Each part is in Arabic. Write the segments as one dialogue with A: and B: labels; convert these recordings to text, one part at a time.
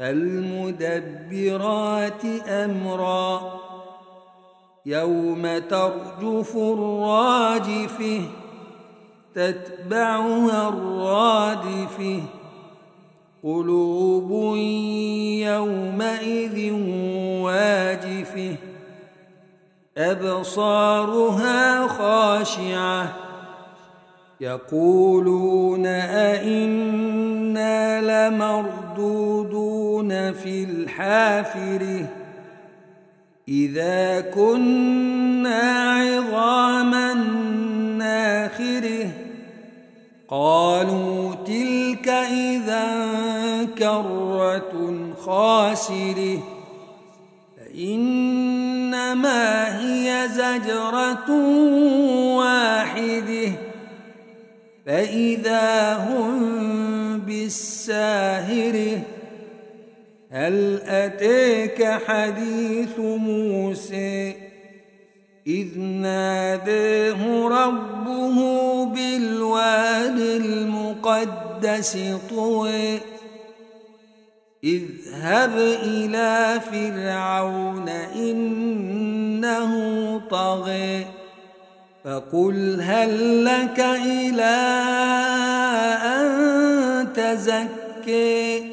A: فالمدبرات أمرا يوم ترجف الراجفة تتبعها الرادفة قلوب يومئذ واجفة أبصارها خاشعة يقولون أئنا لمردودون في الحافره إذا كنا عظاما ناخره. قالوا تلك إذا كرة خاسرة. فإنما هي زجرة فإذا هم بالساهرة هل أتيك حديث موسى؟ إذ ناداه ربه بالواد المقدس طوى اذهب إلى فرعون إنه طغى. فقل هل لك إلى أن تزكي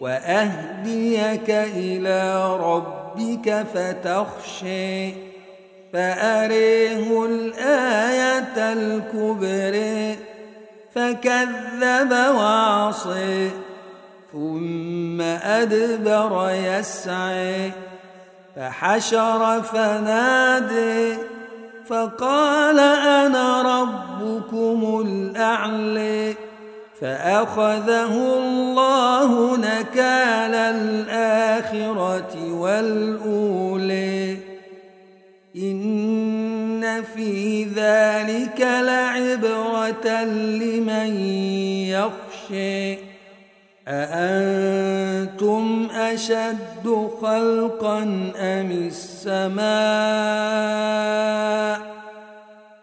A: وأهديك إلى ربك فتخشي فأريه الآية الكبرى فكذب وعصي ثم أدبر يسعي فحشر فنادي فقال أنا ربكم الأعلى فأخذه الله نكال الآخرة والأولى إن في ذلك لعبرة لمن يخشى أأنتم أشد خلقا أم السماء؟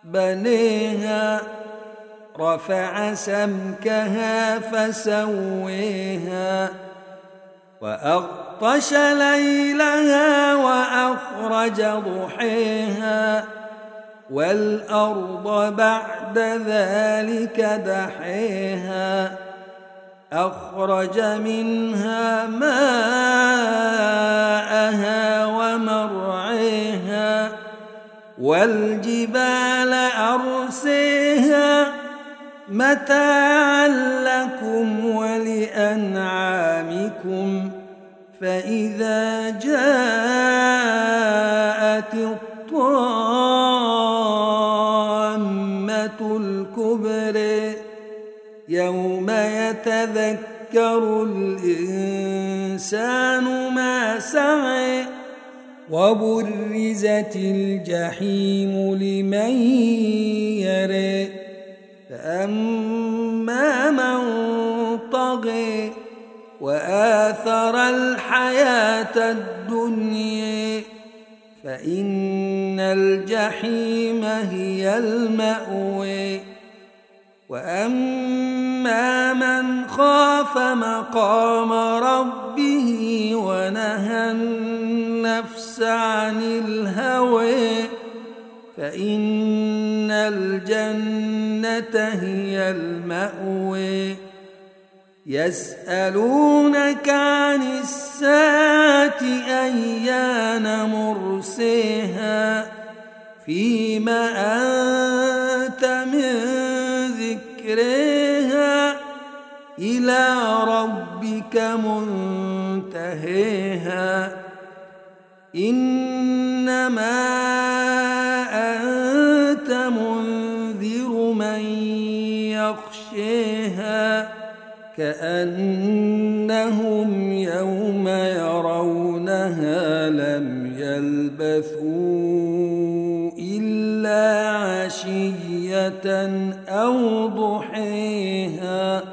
A: بنيها رفع سمكها فسويها وأغطش ليلها وأخرج ضحيها والأرض بعد ذلك دحيها. أخرج منها ماءها ومرعيها والجبال أرسيها متاعا لكم ولأنعامكم فإذا جاءت الطامة الكبرى يوم يتذكر الإنسان ما سعى وبرزت الجحيم لمن يرى فأما من طغى وآثر الحياة الدنيا فإن الجحيم هي المأوى واما من خاف مقام ربه ونهى النفس عن الهوى فان الجنه هي الماوى يسالونك عن الساعة ايان مرسيها فيما انت ذكرها إلى ربك منتهيها. إنما أنت منذر من يخشيها كأنهم يوم يرونها لم تلبثوا إلا عشية أو ضحيها